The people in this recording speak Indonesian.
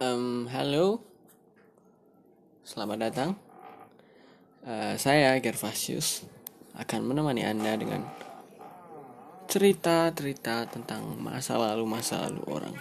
Um, halo, selamat datang. Uh, saya Gervasius akan menemani Anda dengan cerita-cerita tentang masa lalu-masa lalu orang.